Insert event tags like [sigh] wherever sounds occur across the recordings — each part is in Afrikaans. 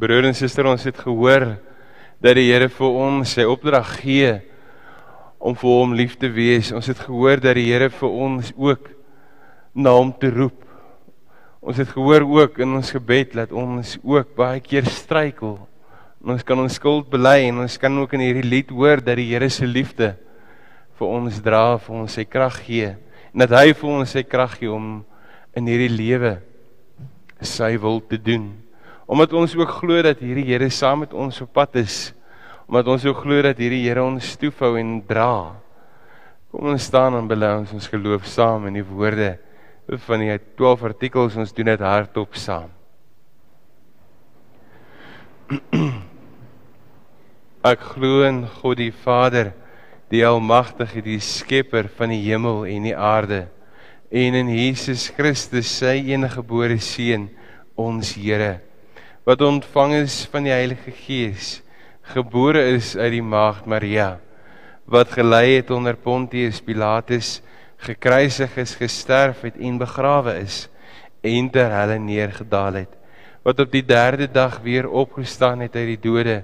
Broer en suster, ons het gehoor dat die Here vir ons sy opdrag gee om vir hom lief te wees. Ons het gehoor dat die Here vir ons ook na hom te roep. Ons het gehoor ook in ons gebed dat ons ook baie keer struikel. Ons kan ons skuld bely en ons kan ook in hierdie lied hoor dat die Here se liefde vir ons dra, vir ons sy krag gee en dat hy vir ons sy krag gee om in hierdie lewe sy wil te doen. Omdat ons ook glo dat hierdie Here saam met ons op pad is. Omdat ons ook glo dat hierdie Here ons toefou en dra. Kom ons staan en bely ons ons geloof saam in die woorde van die 12 artikels ons doen dit hardop saam. [clears throat] Ek glo in God die Vader, die almagtige, die skepper van die hemel en die aarde, en in Jesus Christus, sy eniggebore seun, ons Here, wat ontvang is van die Heilige Gees, gebore is uit die maagd Maria, wat gelei het onder Pontius Pilatus, gekruisig is, gesterf het en begrawe is en ter helle neergedaal het wat op die 3de dag weer opgestaan het uit die dode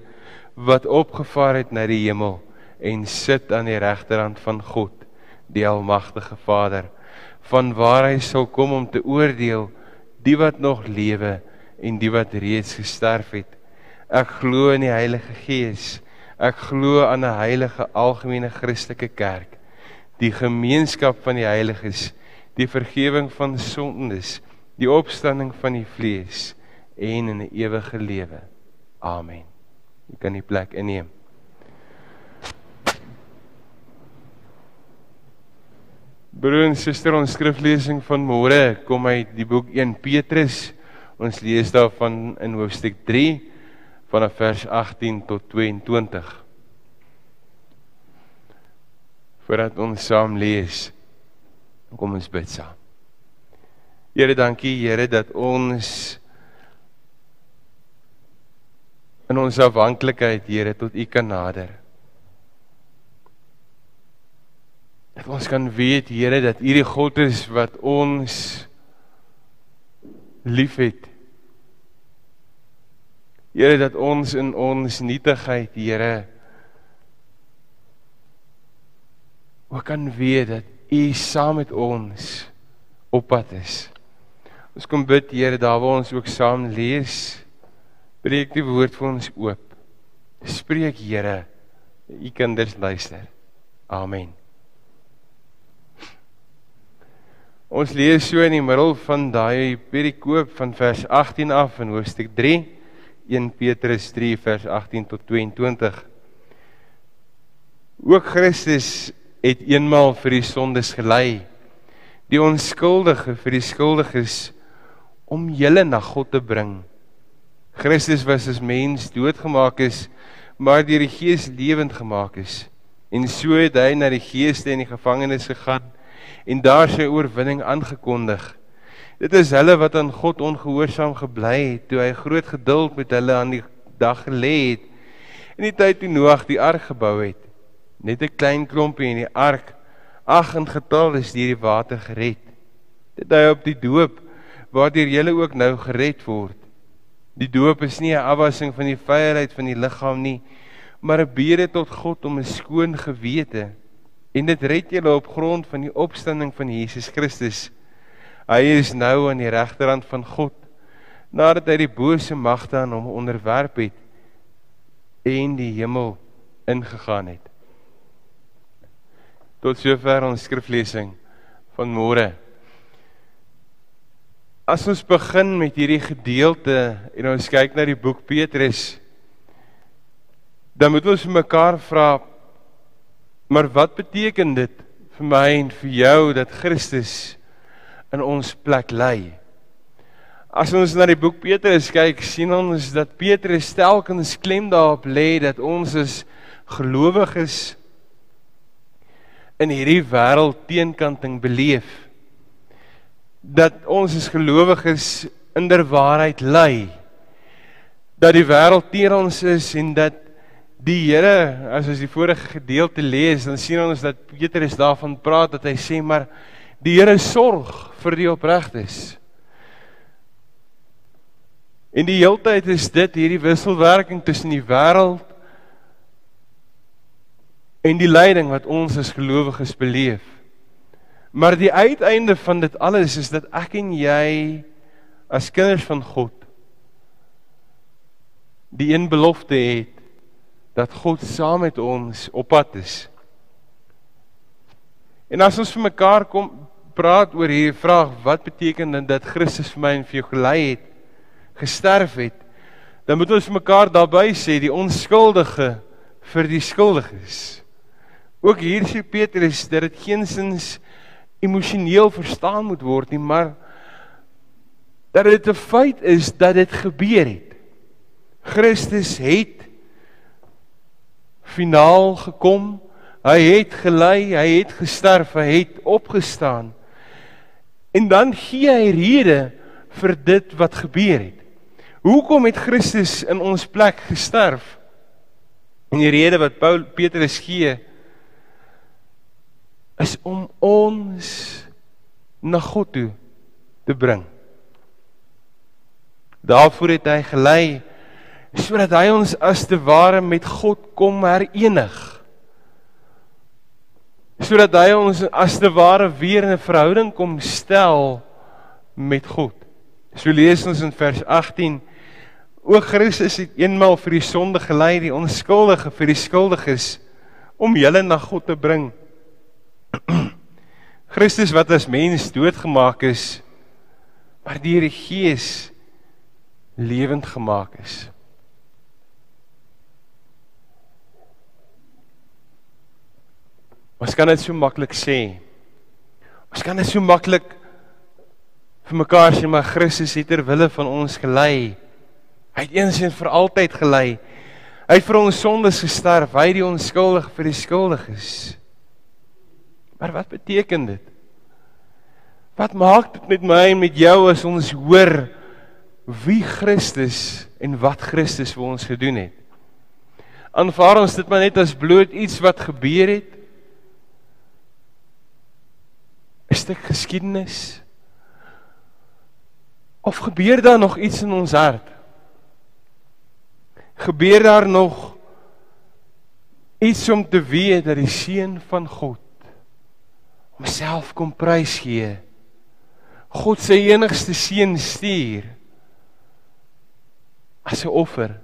wat opgevaar het na die hemel en sit aan die regterhand van God die almagtige Vader van waar hy sal kom om te oordeel die wat nog lewe en die wat reeds gesterf het ek glo in die Heilige Gees ek glo aan 'n heilige algemene Christelike kerk die gemeenskap van die heiliges, die vergifnis van sondes, die opstanding van die vlees en 'n ewige lewe. Amen. Jy kan die plek inneem. Broer en suster, ons skriflesing van môre kom uit die boek 1 Petrus. Ons lees daarvan in hoofstuk 3 vanaf vers 18 tot 22 voordat ons saam lees. Kom ons bid saam. Here, dankie Here dat ons in ons afhanklikheid, Here, tot U kan nader. Dat ons kan weet, Here, dat U die God is wat ons liefhet. Here, dat ons in ons nietigheid, Here, ook kan weet dat U saam met ons op pad is. Ons kom bid Here daar waar ons ook saam lees. Breek die woord vir ons oop. Spreek Here. U kinders luister. Amen. Ons lees so in die middel van daai perikoop van vers 18 af in hoofstuk 3 1 Petrus 3 vers 18 tot 22. Ook Christus het eenmaal vir die sondes gelei. Die onskuldige vir die skuldiges om julle na God te bring. Christus was as mens doodgemaak is maar deur die gees lewend gemaak is. En so het hy na die geeste in die gevangenes gegaan en daar sy oorwinning aangekondig. Dit is hulle wat aan God ongehoorsaam gebly het toe hy groot geduld met hulle aan die dag gelê het in die tyd toe Noag die ark gebou het. Net 'n klein klompie in die ark ag in getal is deur die water gered. Dit hy op die doop waardeur jy ook nou gered word. Die doop is nie 'n afwassing van die vryheid van die liggaam nie maar 'n bede tot God om 'n skoon gewete en dit red julle op grond van die opstanding van Jesus Christus hy is nou aan die regterhand van God nadat hy die bose magte aan hom onderwerp het en die hemel ingegaan het Tot sover ons skriflesing van môre. As ons begin met hierdie gedeelte en ons kyk na die boek Petrus, dan moet ons mekaar vra maar wat beteken dit vir my en vir jou dat Christus in ons plek lê? As ons na die boek Petrus kyk, sien ons dat Petrus telkens klem daarop lê dat ons as gelowiges in hierdie wêreld teenkanting beleef dat ons as gelowiges in der waarheid lê dat die wêreld teen ons is en dat die Here as ons die vorige gedeelte lees dan sien ons dat Petrus daarvan praat dat hy sê maar die Here sorg vir die opregtes En die heeltyd is dit hierdie wisselwerking tussen die wêreld en die lyding wat ons as gelowiges beleef. Maar die uiteinde van dit alles is dat ek en jy as kinders van God die een belofte het dat God saam met ons op pad is. En as ons vir mekaar kom praat oor hierdie vraag wat beteken dit dat Christus vir my en vir jou gelei het, gesterf het, dan moet ons vir mekaar daarby sê die onskuldige vir die skuldiges. Ook hier sê Petrus dat dit geensins emosioneel verstaan moet word nie, maar dat dit 'n feit is dat dit gebeur het. Christus het finaal gekom. Hy het gelei, hy het gesterf, hy het opgestaan. En dan gee hy rede vir dit wat gebeur het. Hoekom het Christus in ons plek gesterf? En die rede wat Paul Petrus gee is om ons na God toe te bring. Daarvoor het hy gelei sodat hy ons as te ware met God kom herenig. Sodat hy ons as te ware weer in 'n verhouding kom stel met God. So lees ons in vers 18: O Christus het eenmaal vir die sonde gelei, die onskuldige vir die skuldiges om julle na God te bring. [clears throat] Christus wat as mens doodgemaak is, maar deur die Gees lewend gemaak is. Ons kan dit so maklik sê. Ons kan dit so maklik vir mekaar sê maar Christus het ter wille van ons gelei. Hy het eens en vir altyd gelei. Hy het vir ons sondes gesterf. Hy het die onskuldig vir die skuldiges. Maar wat beteken dit? Wat maak dit met my en met jou as ons hoor wie Christus en wat Christus vir ons gedoen het? Aanvaar ons dit maar net as bloot iets wat gebeur het? 'n stuk geskiedenis? Of gebeur daar nog iets in ons hart? Gebeur daar nog iets om te weet dat die seun van God homself kom prys gee? God se enigste seun stuur as 'n offer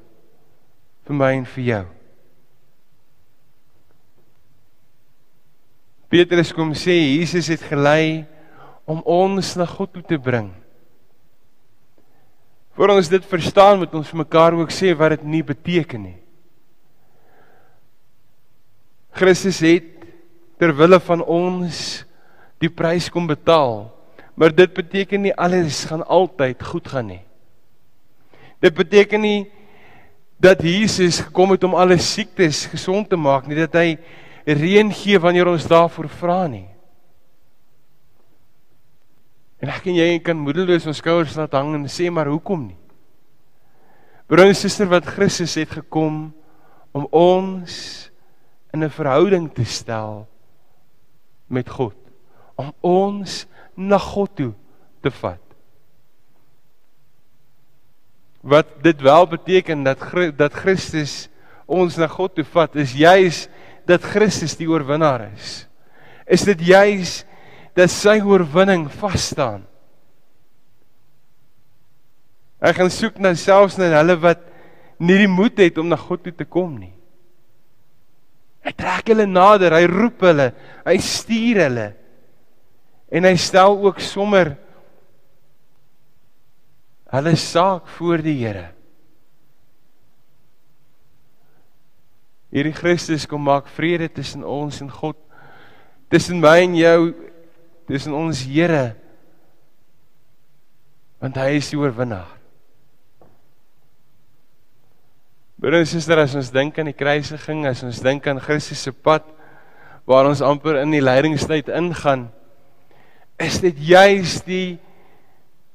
vir my en vir jou. Petrus kom sê Jesus het gelei om ons na God toe te bring. Voor ons dit verstaan moet ons vir mekaar ook sê wat dit nie beteken nie. Christus het ter wille van ons die prys kom betaal. Maar dit beteken nie alles gaan altyd goed gaan nie. Dit beteken nie dat Jesus gekom het om alle siektes gesond te maak nie, dat hy reën gee wanneer ons daarvoor vra nie. En ek en jy kan moedeloos ons skouers laat hang en sê maar hoekom nie? Broer en suster wat Christus het gekom om ons in 'n verhouding te stel met God, om ons na God toe te vat. Wat dit wel beteken dat dat Christus ons na God toe vat is juis dat Christus die oorwinnaar is. Is dit juis dat sy oorwinning vas staan? Hy gaan soek na selfs na hulle wat nie die moed het om na God toe te kom nie. Hy trek hulle nader, hy roep hulle, hy stuur hulle. En hy stel ook sommer hulle saak voor die Here. Hierdie Christus kom maak vrede tussen ons en God. Tussen my en jou, tussen ons Here. Want hy is die oorwinnaar. Broers en susters, as ons dink aan die kruisiging, as ons dink aan Christus se pad waar ons amper in die lydingstyd ingaan, is dit juis die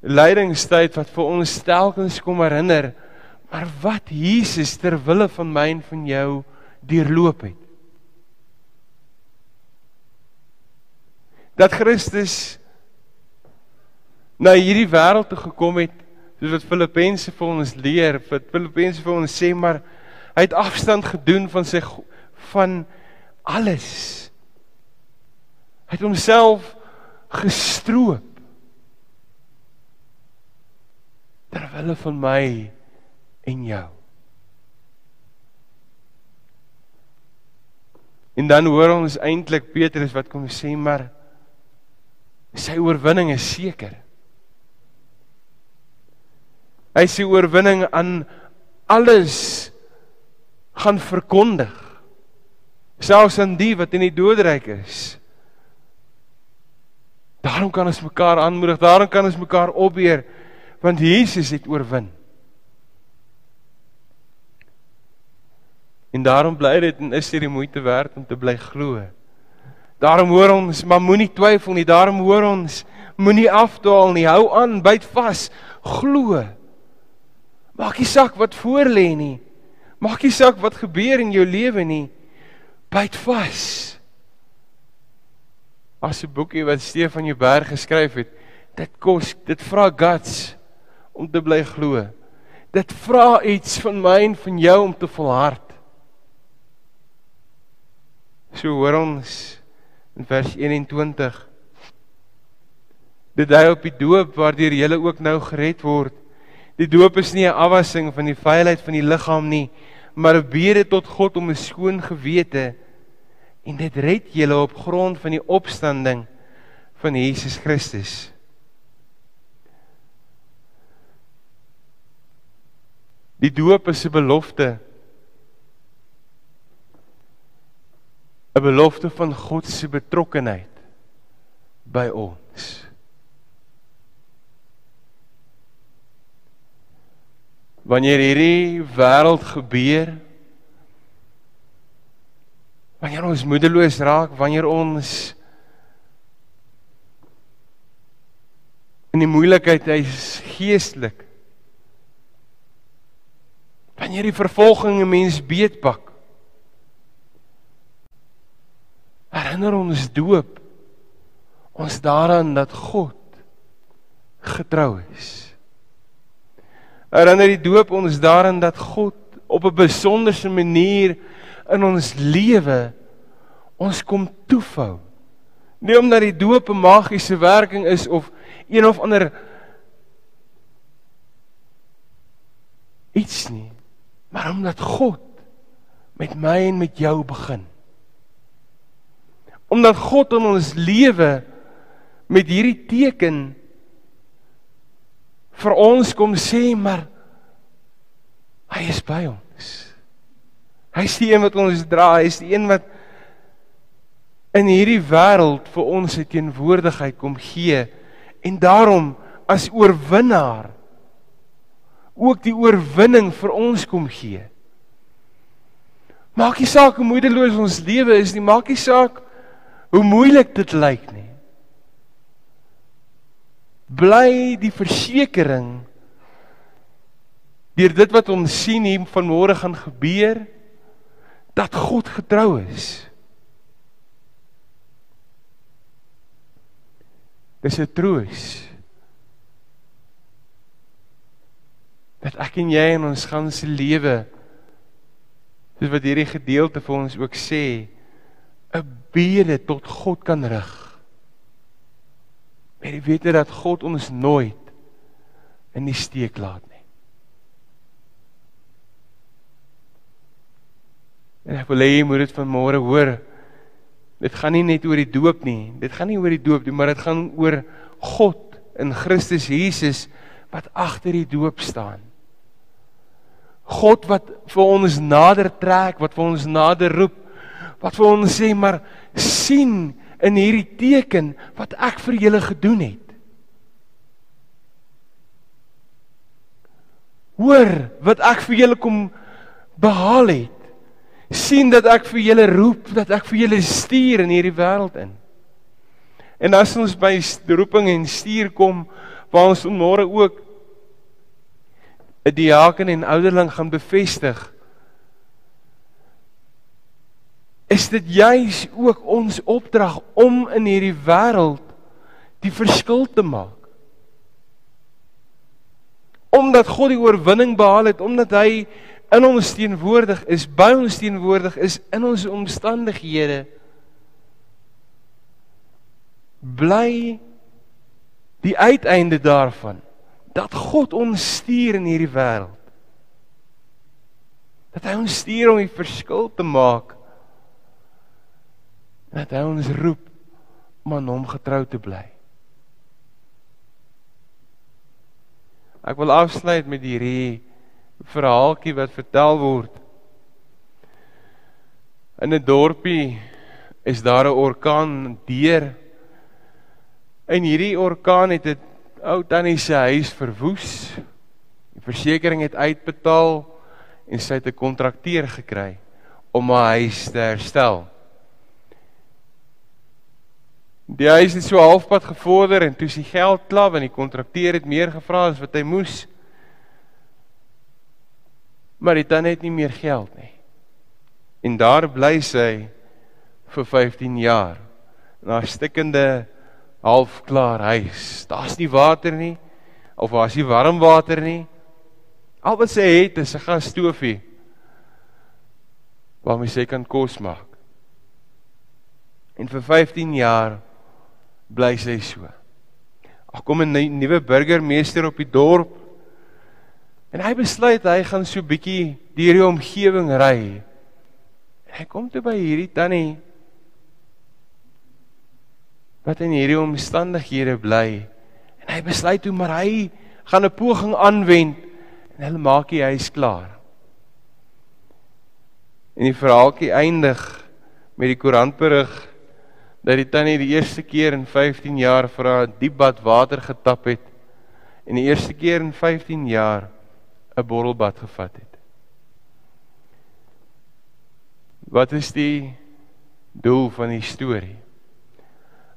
lydingstyd wat vir ons telkens kom herinner maar wat Jesus ter wille van my en van jou deurloop het. Dat Christus na hierdie wêreld toe gekom het Soos wat Filippense vir ons leer, wat Filippense vir ons sê maar hy het afstand gedoen van sy van alles. Hy het homself gestroop ter wille van my en jou. En dan hoor ons eintlik Petrus wat kom sê maar sy oorwinning is seker. Hy sê oorwinning aan alles gaan verkondig. Selfs aan die wat in die doodryk is. Daarom kan ons mekaar aanmoedig, daarom kan ons mekaar opbeer want Jesus het oorwin. En daarom bly dit en is dit die moeite werd om te bly glo. Daarom hoor ons, maar moenie twyfel nie. Daarom hoor ons, moenie afdwaal nie. Hou aan, byt vas, glo. Maak nie saak wat voor lê nie. Maak nie saak wat gebeur in jou lewe nie. Byt vas. As 'n boekie wat Stefan Jouberg geskryf het, dit kos, dit vra guts om te bly glo. Dit vra iets van my en van jou om te volhard. So hoor ons in vers 21. Dit dui op die doop waardeur jy ook nou gered word. Die doop is nie 'n afwassing van die vuilheid van die liggaam nie, maar 'n bede tot God om 'n skoon gewete en dit red julle op grond van die opstanding van Jesus Christus. Die doop is 'n belofte 'n belofte van God se betrokkenheid by ons. Wanneer hierdie wêreld gebeur, wanneer ons moedeloos raak, wanneer ons in die moeilikheid is geestelik, wanneer die vervolging 'n mens beetpak, herinner ons doop ons daaraan dat God getrou is. Herinner die doop ons daaraan dat God op 'n besonderse manier in ons lewe ons kom toefou. Nie omdat die doop 'n magiese werking is of een of ander iets nie, maar omdat God met my en met jou begin omdat God in ons lewe met hierdie teken vir ons kom sê maar hy is by ons. Hy is die een wat ons dra, hy is die een wat in hierdie wêreld vir ons se teenwoordigheid kom gee en daarom as oorwinnaar ook die oorwinning vir ons kom gee. Maak nie saak hoe moedeloos ons lewe is nie, maak nie saak hoe moeilik dit lyk nie. Bly die versekering deur dit wat ons sien hier vanmôre gaan gebeur dat God getrou is. Dis 'n troos. Dat ek en jy in ons ganse lewe soos wat hierdie gedeelte vir ons ook sê 'n bede tot God kan rig. Maar jy weet dat God ons nooit in die steek laat nie. En ek wil hê jy moet dit vanmôre hoor. Dit gaan nie net oor die doop nie. Dit gaan nie oor die doop nie, maar dit gaan oor God in Christus Jesus wat agter die doop staan. God wat vir ons nader trek, wat vir ons nader roep wat vir ons sê maar sien in hierdie teken wat ek vir julle gedoen het. Hoor wat ek vir julle kom behaal het. sien dat ek vir julle roep, dat ek vir julle stuur in hierdie wêreld in. En as ons by roeping en stuur kom, waar ons môre ook 'n diaken en ouderling gaan bevestig, is dit juis ook ons opdrag om in hierdie wêreld die verskil te maak. Omdat God die oorwinning behaal het, omdat hy in ons teenwoordig is, by ons teenwoordig is in ons omstandighede bly die uiteinde daarvan dat God ons stuur in hierdie wêreld. Dat hy ons stuur om die verskil te maak. Dat hy ons roep om aan hom getrou te bly. Ek wil afsluit met hierdie verhaaltjie wat vertel word. In 'n dorpie is daar 'n orkaan deur. En hierdie orkaan het 'n ou tannie se huis verwoes. Die versekerings het uitbetaal en sy het 'n kontrakteur gekry om haar huis te herstel. Die huis het so halfpad gevorder en toe sy geld klaar en die kontrakteur het meer gevra as wat hy moes. Maar dit dan het nie meer geld nie. En daar bly sy vir 15 jaar. Na stikkende halfklaar huis. Daar's nie water nie of daar's nie warm water nie. Al wat sy het is 'n gasstoofie waarmee sy kan kos maak. En vir 15 jaar bly sy so. Ag kom 'n nuwe burgemeester op die dorp. En hy besluit hy gaan so bietjie deur die omgewing ry. Hy kom toe by hierdie tannie wat in hierdie omstandighede bly. En hy besluit toe maar hy gaan 'n poging aanwend en hulle maak die huis klaar. En die verhaaltjie eindig met die koerantberig dat die tannie die eerste keer in 15 jaar vir haar diep bad water getap het en die eerste keer in 15 jaar 'n bottelbad gevat het. Wat is die doel van die storie?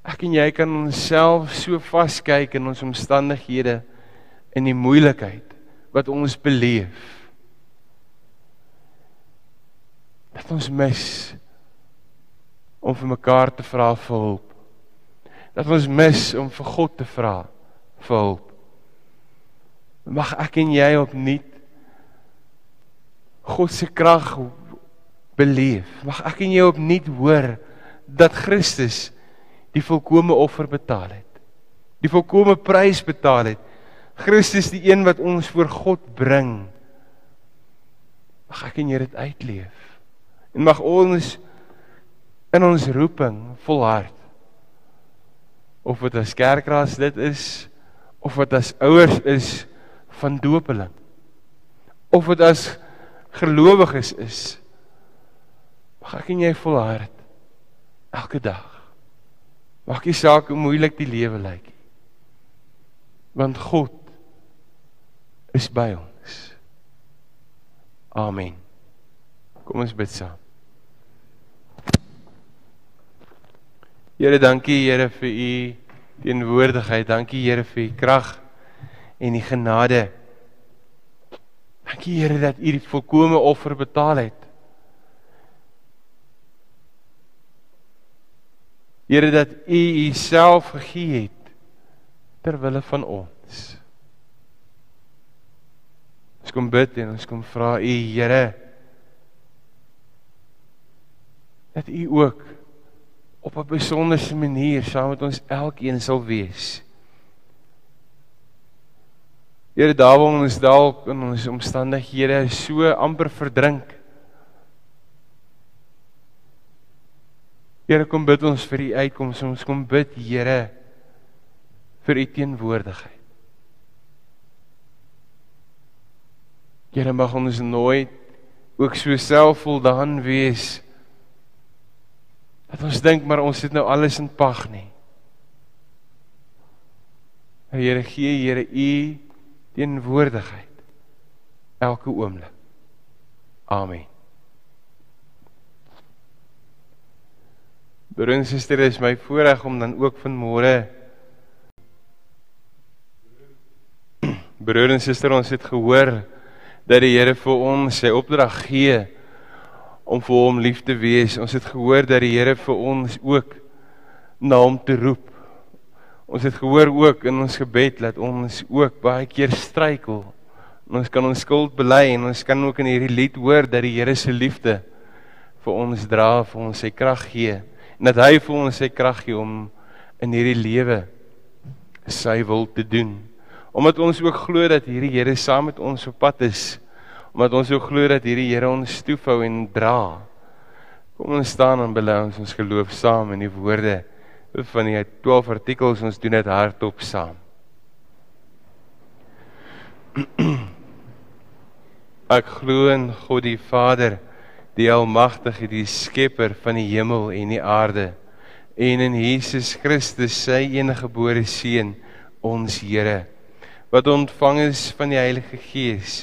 Ek en jy kan onsself so vaskyk in ons omstandighede in die moeilikheid wat ons beleef. Dat ons mis om vir mekaar te vra vir hulp. Dat ons mis om vir God te vra vir hulp. Mag ek en jy opnuut God se krag beleef. Mag ek en jy opnuut hoor dat Christus die volkomme offer betaal het. Die volkomme prys betaal het. Christus die een wat ons voor God bring. Mag ek en jy dit uitleef. En mag ons in ons roeping volhard. Of dit as kerkraad dit is of wat as ouers is van dopeling. Of dit as gelowiges is. Mag ek en jy volhard elke dag. Maak nie saak hoe moeilik die lewe lyk nie. Want God is by ons. Amen. Kom ons bid saam. Here, dankie Here vir u teenwoordigheid. Dankie Here vir u krag en die genade. Dankie Here dat u die volkomme offer betaal het. Here dat u u self gegee het ter wille van ons. Ons kom bid en ons kom vra u Here dat u ook op 'n besonderse manier saam met ons elkeen sal wees. Here daar waar ons dalk in ons omstandighede so amper verdrink. Here kom bid ons vir u uitkoms, ons kom bid Here vir u teenwoordigheid. Here mag ons nooit ook so selfvoldaan wees Dat ons dink maar ons het nou alles in pag nie. Here gee Here u teenwoordigheid elke oomblik. Amen. Broer en suster, is my voorreg om dan ook vanmôre [clears throat] Broer en suster, ons het gehoor dat die Here vir ons sy opdrag gee om vir hom lief te wees. Ons het gehoor dat die Here vir ons ook na hom te roep. Ons het gehoor ook in ons gebed dat ons ook baie keer struikel En ons kan ons skuld bely en ons kan ook in hierdie lied hoor dat die Here se liefde vir ons dra, vir ons sy krag gee en dat hy vir ons sy krag gee om in hierdie lewe sy wil te doen. Omdat ons ook glo dat hierdie Here saam met ons op pad is. Omdat ons ook glo dat hierdie Here ons toefou en dra. Kom ons staan en bely ons ons geloof saam in die woorde van die 12 artikels ons doen dit hardop saam. [clears throat] Ek glo in God die Vader, die almagtige, die skepper van die hemel en die aarde en in Jesus Christus sy eniggebore seun, ons Here, wat ontvang is van die Heilige Gees,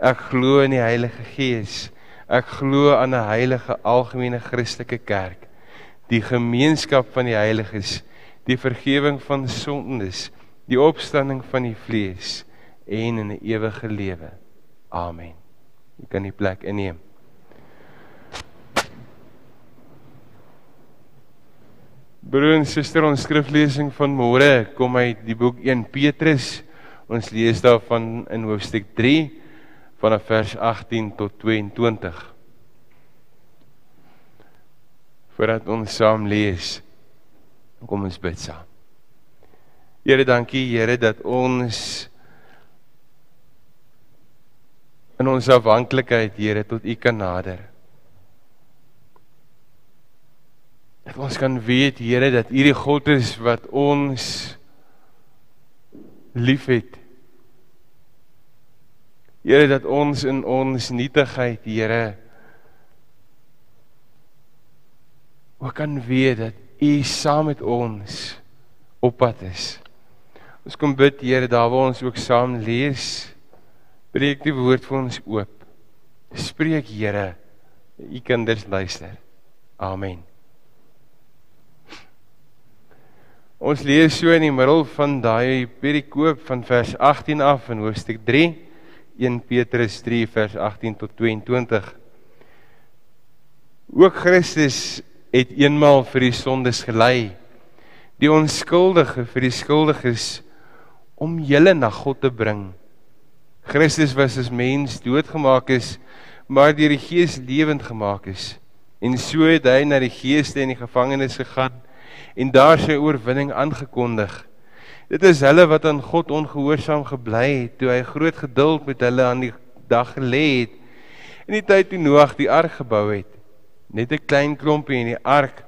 Ek glo in die Heilige Gees, Ek glo aan 'n heilige algemene Christelike kerk, die gemeenskap van die heiliges, die vergifnis van sondes, die opstanding van die vlees en 'n ewige lewe. Amen. Jy kan die plek inneem. Broer en suster, ons skriflesing van môre kom uit die boek 1 Petrus. Ons lees daarvan in hoofstuk 3 vanaf vers 18 tot 22. Voordat ons saam lees, kom ons bid saam. Here, dankie Here dat ons in ons afhanklikheid, Here, tot U kan nader. Dat ons kan weet, Here, dat U die God is wat ons liefhet Here dat ons in ons nietigheid, Here, ook kan weet dat U saam met ons op pad is. Ons kom bid, Here, daar waar ons ook saam lees, breek die woord vir ons oop. Spreek, Here, U kinders luister. Amen. Ons lees so in die middel van daai perikoop van vers 18 af in hoofstuk 3 1 Petrus 3 vers 18 tot 22. Ook Christus het eenmaal vir die sondes gelei, die onskuldige vir die skuldiges om julle na God te bring. Christus was as mens doodgemaak is, maar deur die Gees lewend gemaak is. En so het hy na die geeste in die gevangenis gegaan en daar sy oorwinning aangekondig. Dit is hulle wat aan God ongehoorsaam gebly het toe hy groot geduld met hulle aan die dag gelê het in die tyd toe Noag die ark gebou het. Net 'n klein klompie in die ark,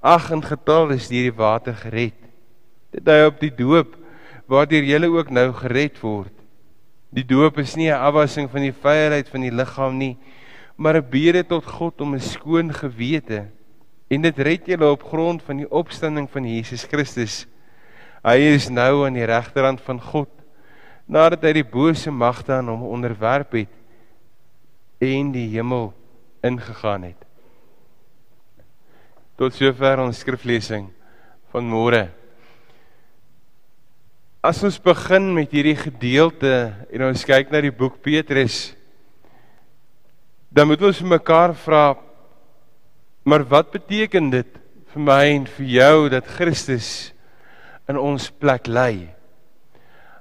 ag in getal is deur die water gered. Dit hy op die doop waardeur julle ook nou gered word. Die doop is nie 'n afwassing van die vryheid van die liggaam nie, maar 'n bede tot God om 'n skoon gewete. En dit red julle op grond van die opstanding van Jesus Christus Hy is nou aan die regterhand van God nadat hy die bose magte aan hom onderwerp het en die hemel ingegaan het. Tot sover ons skriflesing van môre. As ons begin met hierdie gedeelte en ons kyk na die boek Petrus, dan moet ons vir mekaar vra maar wat beteken dit vir my en vir jou dat Christus in ons plek lê.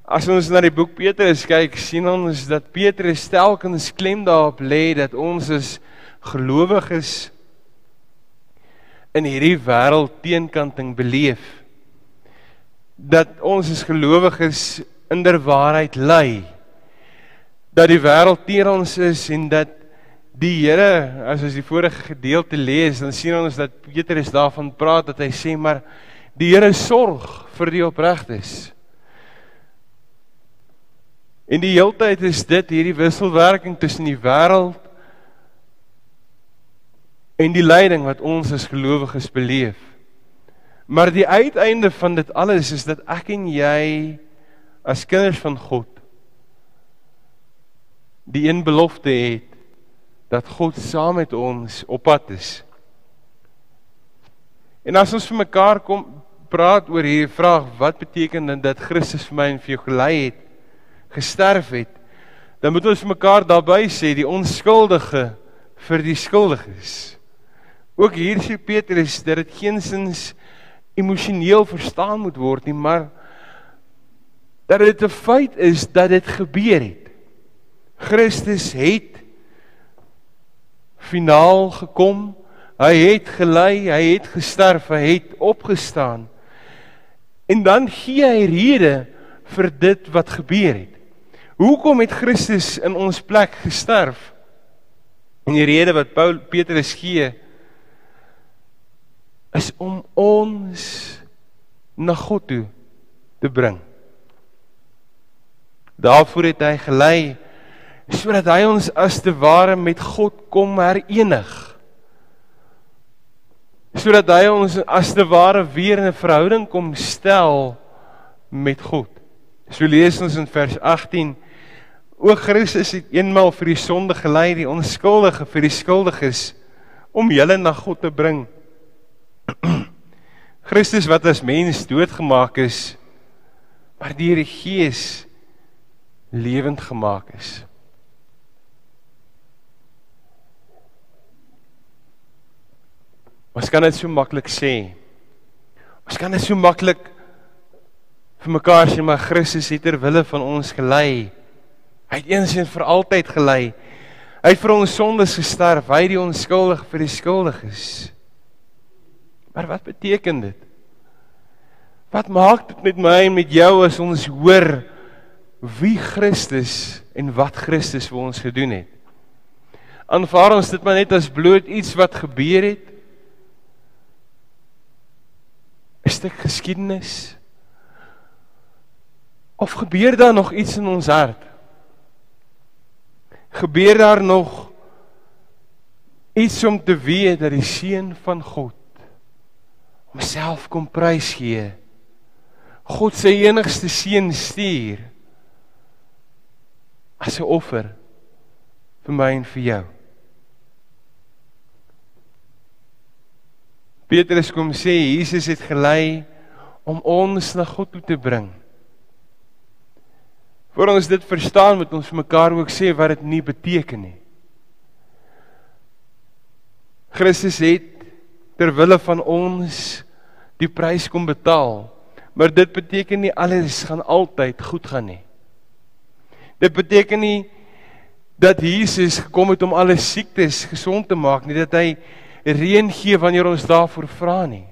As ons na die boek Petrus kyk, sien ons dat Petrus telkens klem daarop lê dat ons is gelowiges in hierdie wêreld teenkanting beleef. Dat ons is gelowiges in der waarheid lê. Dat die wêreld teen ons is en dat die Here, as ons die vorige gedeelte lees, dan sien ons dat Petrus daarvan praat dat hy sê maar Die Here sorg vir die opregtes. En die heeltyd is dit hierdie wisselwerking tussen die wêreld en die lyding wat ons as gelowiges beleef. Maar die uiteinde van dit alles is dat ek en jy as kinders van God die een belofte het dat God saam met ons op pad is. En as ons vir mekaar kom praat oor hierdie vraag, wat beteken dit dat Christus vir my en vir jou gelei het, gesterf het? Dan moet ons mekaar daarbey sê die onskuldige vir die skuldiges. Ook hier sê Petrus dat dit geensins emosioneel verstaan moet word nie, maar dat dit 'n feit is dat dit gebeur het. Christus het finaal gekom. Hy het gelei, hy het gesterf, hy het opgestaan. En dan gee hy rede vir dit wat gebeur het. Hoekom het Christus in ons plek gesterf? En die rede wat Paul Petrus gee is om ons na God toe te bring. Daarvoor het hy gelei sodat hy ons as te ware met God kom herenig. Sodat hy ons as te ware weer in 'n verhouding kom stel met God. So lees ons in vers 18: O Christus het eenmaal vir die sonde gelei, die onskuldige vir die skuldiges om julle na God te bring. [clears throat] Christus wat as mens doodgemaak is, maar deur die Gees lewend gemaak is. Ons kan dit so maklik sê. Ons kan dit so maklik vir mekaar sê maar Christus het ter wille van ons gelei. Hy het eens en vir altyd gelei. Hy het vir ons sondes gesterf, hy het die onskuldig vir die skuldiges. Maar wat beteken dit? Wat maak dit met my en met jou as ons hoor wie Christus en wat Christus vir ons gedoen het? Aanvaar ons dit maar net as bloot iets wat gebeur het? 'n stuk geskiedenis? Of gebeur daar nog iets in ons hart? Gebeur daar nog iets om te weet dat die seun van God homself kom prys gee? God sy enigste seun stuur as 'n offer vir my en vir jou. Petrus kom sê Jesus het gelei om ons na God toe te bring. Voor ons dit verstaan moet ons mekaar ook sê wat dit nie beteken nie. Christus het ter wille van ons die prys kom betaal. Maar dit beteken nie alles gaan altyd goed gaan nie. Dit beteken nie dat Jesus gekom het om alle siektes gesond te maak nie, dat hy reën gee wanneer ons daarvoor vra nie.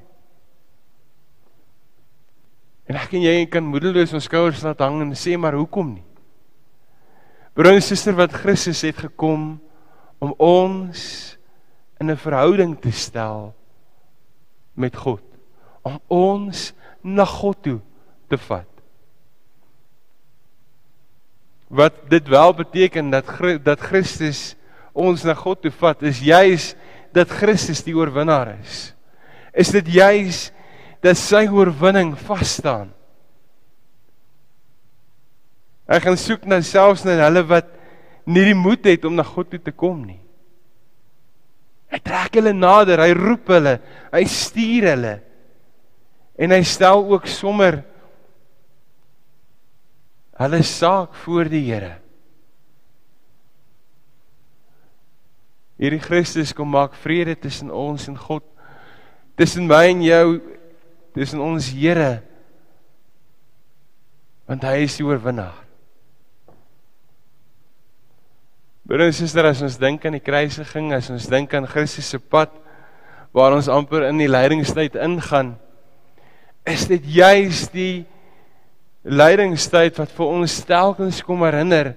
En ek en jy kan moedeloos ons skouers laat hang en sê maar hoekom nie? Broer en suster wat Christus het gekom om ons in 'n verhouding te stel met God, om ons na God toe te vat. Wat dit wel beteken dat dat Christus ons na God toe vat is juis dat Christus die oorwinnaar is. Is dit juis dat sy oorwinning vas staan? Ek gaan soek na selfs na hulle wat nie die moed het om na God toe te kom nie. Hy trek hulle nader, hy roep hulle, hy stuur hulle. En hy stel ook sommer hulle saak voor die Here. Hierdie Christus kom maak vrede tussen ons en God. Tussen my en jou, tussen ons Here. Want hy is die oorwinnaar. Broer en suster, as ons dink aan die kruisiging, as ons dink aan Christus se pad waar ons amper in die lydingstyd ingaan, is dit juis die lydingstyd wat vir ons telkens kom herinner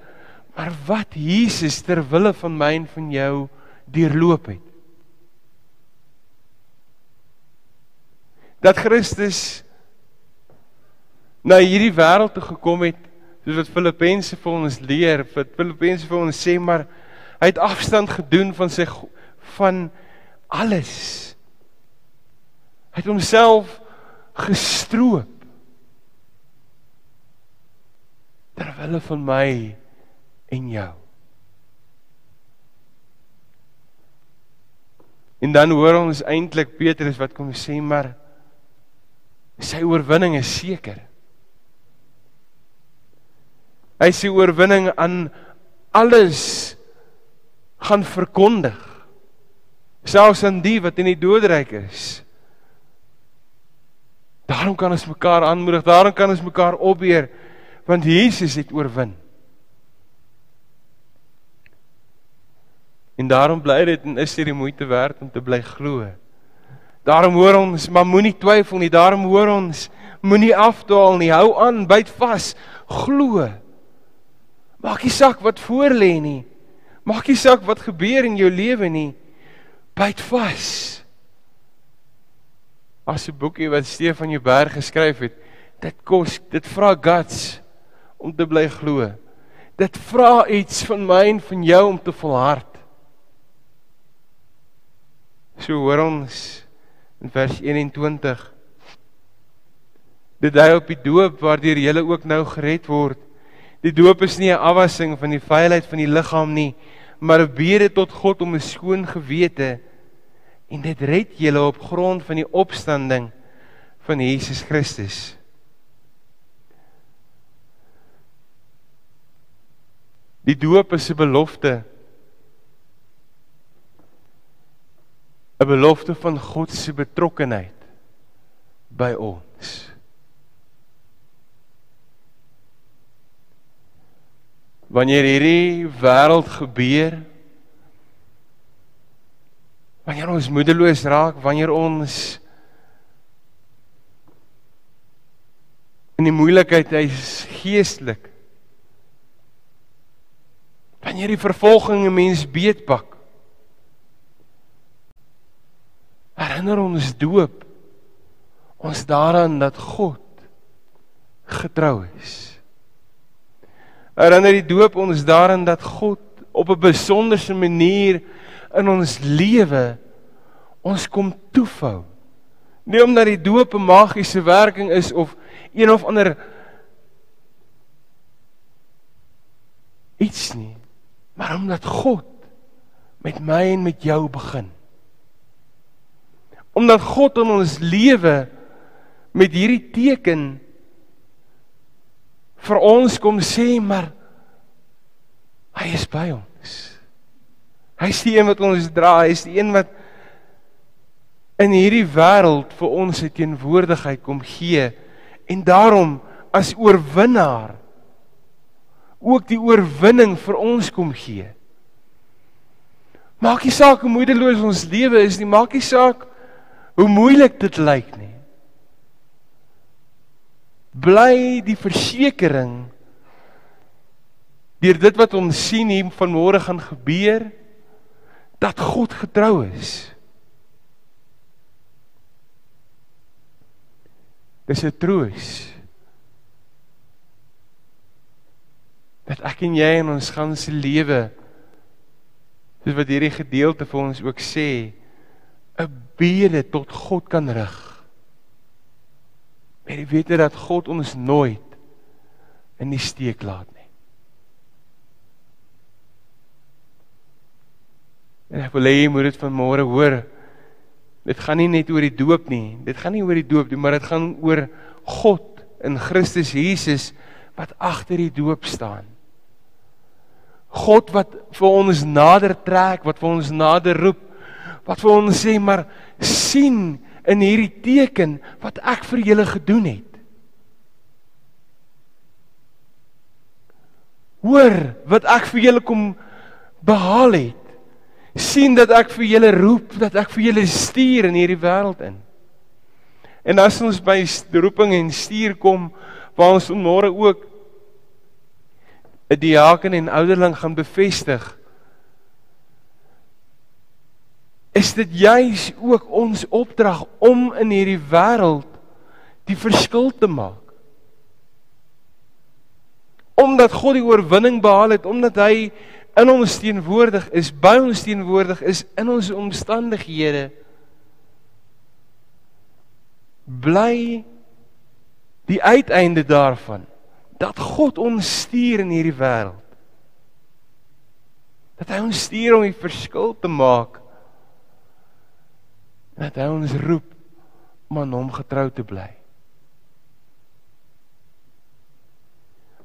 maar wat Jesus ter wille van my en van jou deurloop het. Dat Christus na hierdie wêreld toe gekom het, soos wat Filippense vir ons leer, wat Filippense vir ons sê, maar hy het afstand gedoen van sy van alles. Hy het homself gestroop ter wille van my en jou. En dan hoor ons eintlik Petrus wat kom sê maar sy oorwinning is seker. Hy sê oorwinning aan alles gaan verkondig. Selfs aan die wat in die doodryk is. Daarom kan ons mekaar aanmoedig, daarom kan ons mekaar opbeer want Jesus het oorwin. En daarom bly dit en is dit die moeite werd om te bly glo. Daarom hoor ons, maar moenie twyfel nie. Daarom hoor ons, moenie afdwaal nie. Hou aan, byt vas, glo. Maak nie saak wat voor lê nie. Maak nie saak wat gebeur in jou lewe nie. Byt vas. As 'n boekie wat Stefan Jouberg geskryf het, dit kos, dit vra guts om te bly glo. Dit vra iets van my en van jou om te volhard. So hoor ons in vers 21. Dit dui op die doop waardeur jy ook nou gered word. Die doop is nie 'n afwassing van die vuilheid van die liggaam nie, maar 'n bede tot God om 'n skoon gewete en dit red julle op grond van die opstanding van Jesus Christus. Die doop is 'n belofte 'n belofte van God se betrokkenheid by ons. Wanneer hierdie wêreld gebeur, wanneer ons moedeloos raak, wanneer ons in die moeilikheid is geestelik, wanneer die vervolging 'n mens beetpak, herinner ons doop ons daaraan dat God getrou is. Herinner die doop ons daaraan dat God op 'n besonderse manier in ons lewe ons kom toefou. Nie omdat die doop 'n magiese werking is of een of ander iets nie, maar omdat God met my en met jou begin omdat God in ons lewe met hierdie teken vir ons kom sê maar hy is by ons. Hy is die een wat ons dra, hy is die een wat in hierdie wêreld vir ons sy teenwoordigheid kom gee en daarom as oorwinnaar ook die oorwinning vir ons kom gee. Maak nie saak hoe moedeloos ons lewe is nie, maak nie saak hoe moeilik dit lyk nie. Bly die versekering deur dit wat ons sien hier vanmôre gaan gebeur dat God getrou is. Dis 'n troos. Dat ek en jy in ons ganse lewe soos wat hierdie gedeelte vir ons ook sê 'n bede tot God kan rig. Maar jy weet dat God ons nooit in die steek laat nie. En ek wil hê jy moet dit vanmôre hoor. Dit gaan nie net oor die doop nie. Dit gaan nie oor die doop nie, maar dit gaan oor God in Christus Jesus wat agter die doop staan. God wat vir ons nader trek, wat vir ons nader roep wat vir ons sê maar sien in hierdie teken wat ek vir julle gedoen het. Hoor wat ek vir julle kom behaal het. sien dat ek vir julle roep, dat ek vir julle stuur in hierdie wêreld in. En as ons by roeping en stuur kom, waar ons môre ook 'n diaken en ouderling gaan bevestig, is dit juis ook ons opdrag om in hierdie wêreld die verskil te maak. Omdat God die oorwinning behaal het, omdat hy in ons teenwoordig is, by ons teenwoordig is in ons omstandighede bly die uiteinde daarvan dat God ons stuur in hierdie wêreld. Dat hy ons stuur om die verskil te maak dat hy ons roep om aan hom getrou te bly.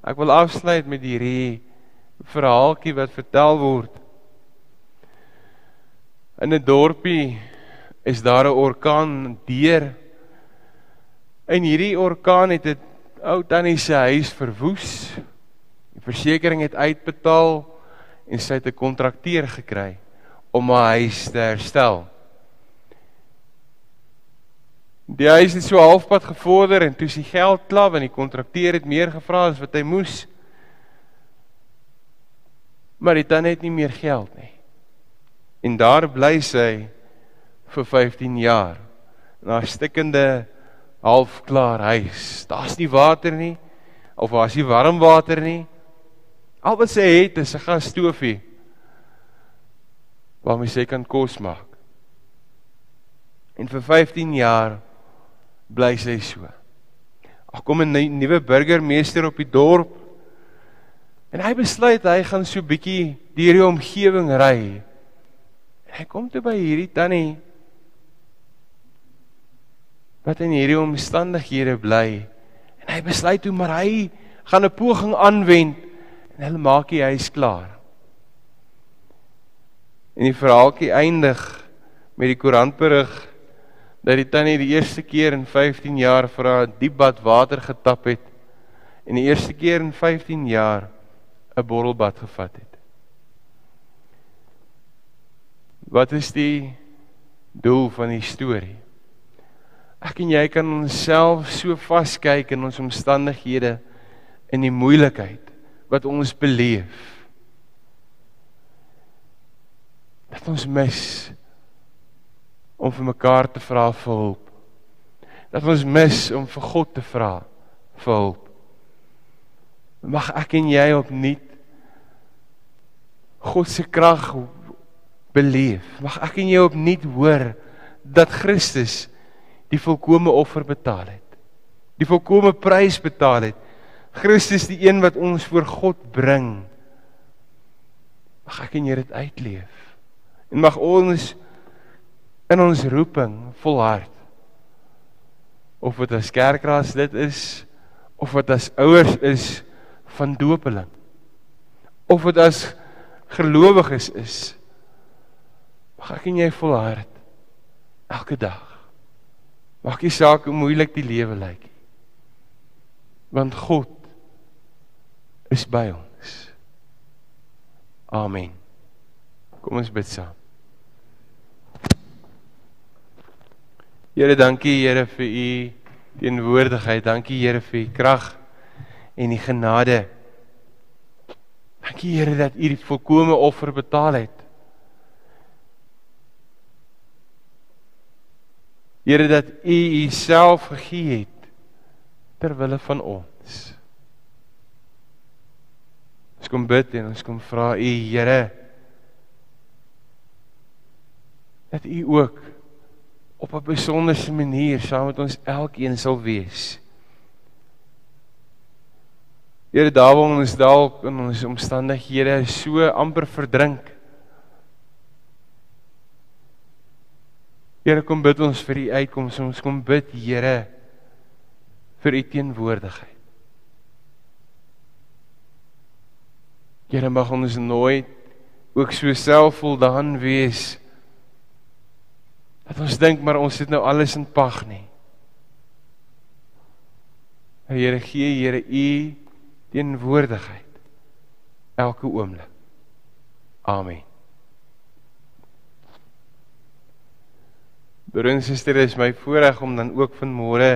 Ek wil afsluit met hierdie verhaaltjie wat vertel word. In 'n dorpie is daar 'n orkaan deur. En hierdie orkaan het 'n ou tannie se huis verwoes. Die versekerings het uitbetaal en sy het 'n kontrakteur gekry om haar huis te herstel. Die huis het so halfpad gevorder en toe sy geld klaar en die kontrakteur het meer gevra as wat hy moes. Maar dit dan het nie meer geld nie. En daar bly sy vir 15 jaar. Na stikkende halfklaar huis. Daar's nie water nie of daar's nie warm water nie. Al wat sy het is 'n gasstoofie waarmee sy kan kos maak. En vir 15 jaar bly sy so. Ag kom 'n nuwe burgemeester op die dorp. En hy besluit hy gaan so bietjie deur die omgewing ry. En hy kom toe by hierdie tannie wat in hierdie omstandighede bly. En hy besluit toe maar hy gaan 'n poging aanwend en hulle maak die huis klaar. En die verhaaltjie eindig met die koerantberig dat die tannie die eerste keer in 15 jaar vir haar diep bad water getap het en die eerste keer in 15 jaar 'n bottelbad gevat het. Wat is die doel van die storie? Ek en jy kan onsself so vaskyk in ons omstandighede in die moeilikheid wat ons beleef. Dat ons mis om vir mekaar te vra vir hulp. Dat ons mis om vir God te vra vir hulp. Mag ek en jy opnuut God se krag beleef. Mag ek en jy opnuut hoor dat Christus die volkomme offer betaal het. Die volkomme prys betaal het. Christus die een wat ons voor God bring. Mag ek en jy dit uitleef. En mag ons in ons roeping volhard. Of dit as kerkraad dit is of dit as ouers is van doopeling. Of dit as gelowiges is. Mag ek en jy volhard elke dag. Maak nie saak hoe moeilik die lewe lyk nie. Want God is by ons. Amen. Kom ons bid saam. Here, dankie Here vir u teenwoordigheid. Dankie Here vir u krag en die genade. Dankie Here dat u die volkomme offer betaal het. Here dat u u self gegee het ter wille van ons. Ons kom bid en ons kom vra u Here dat u ook op 'n besonderse manier saam met ons elkeen sal wees. Here daar waar ons dalk in ons omstandighede so amper verdrink. Here kom bid ons vir u uitkoms, ons kom bid Here vir u teenwoordigheid. Here mag ons nooit ook so selfvoldaan wees Dat ons dink maar ons het nou alles in pag nie. Here gee Here u teenwoordigheid elke oomblik. Amen. Broer en suster, is my voorreg om dan ook vanmôre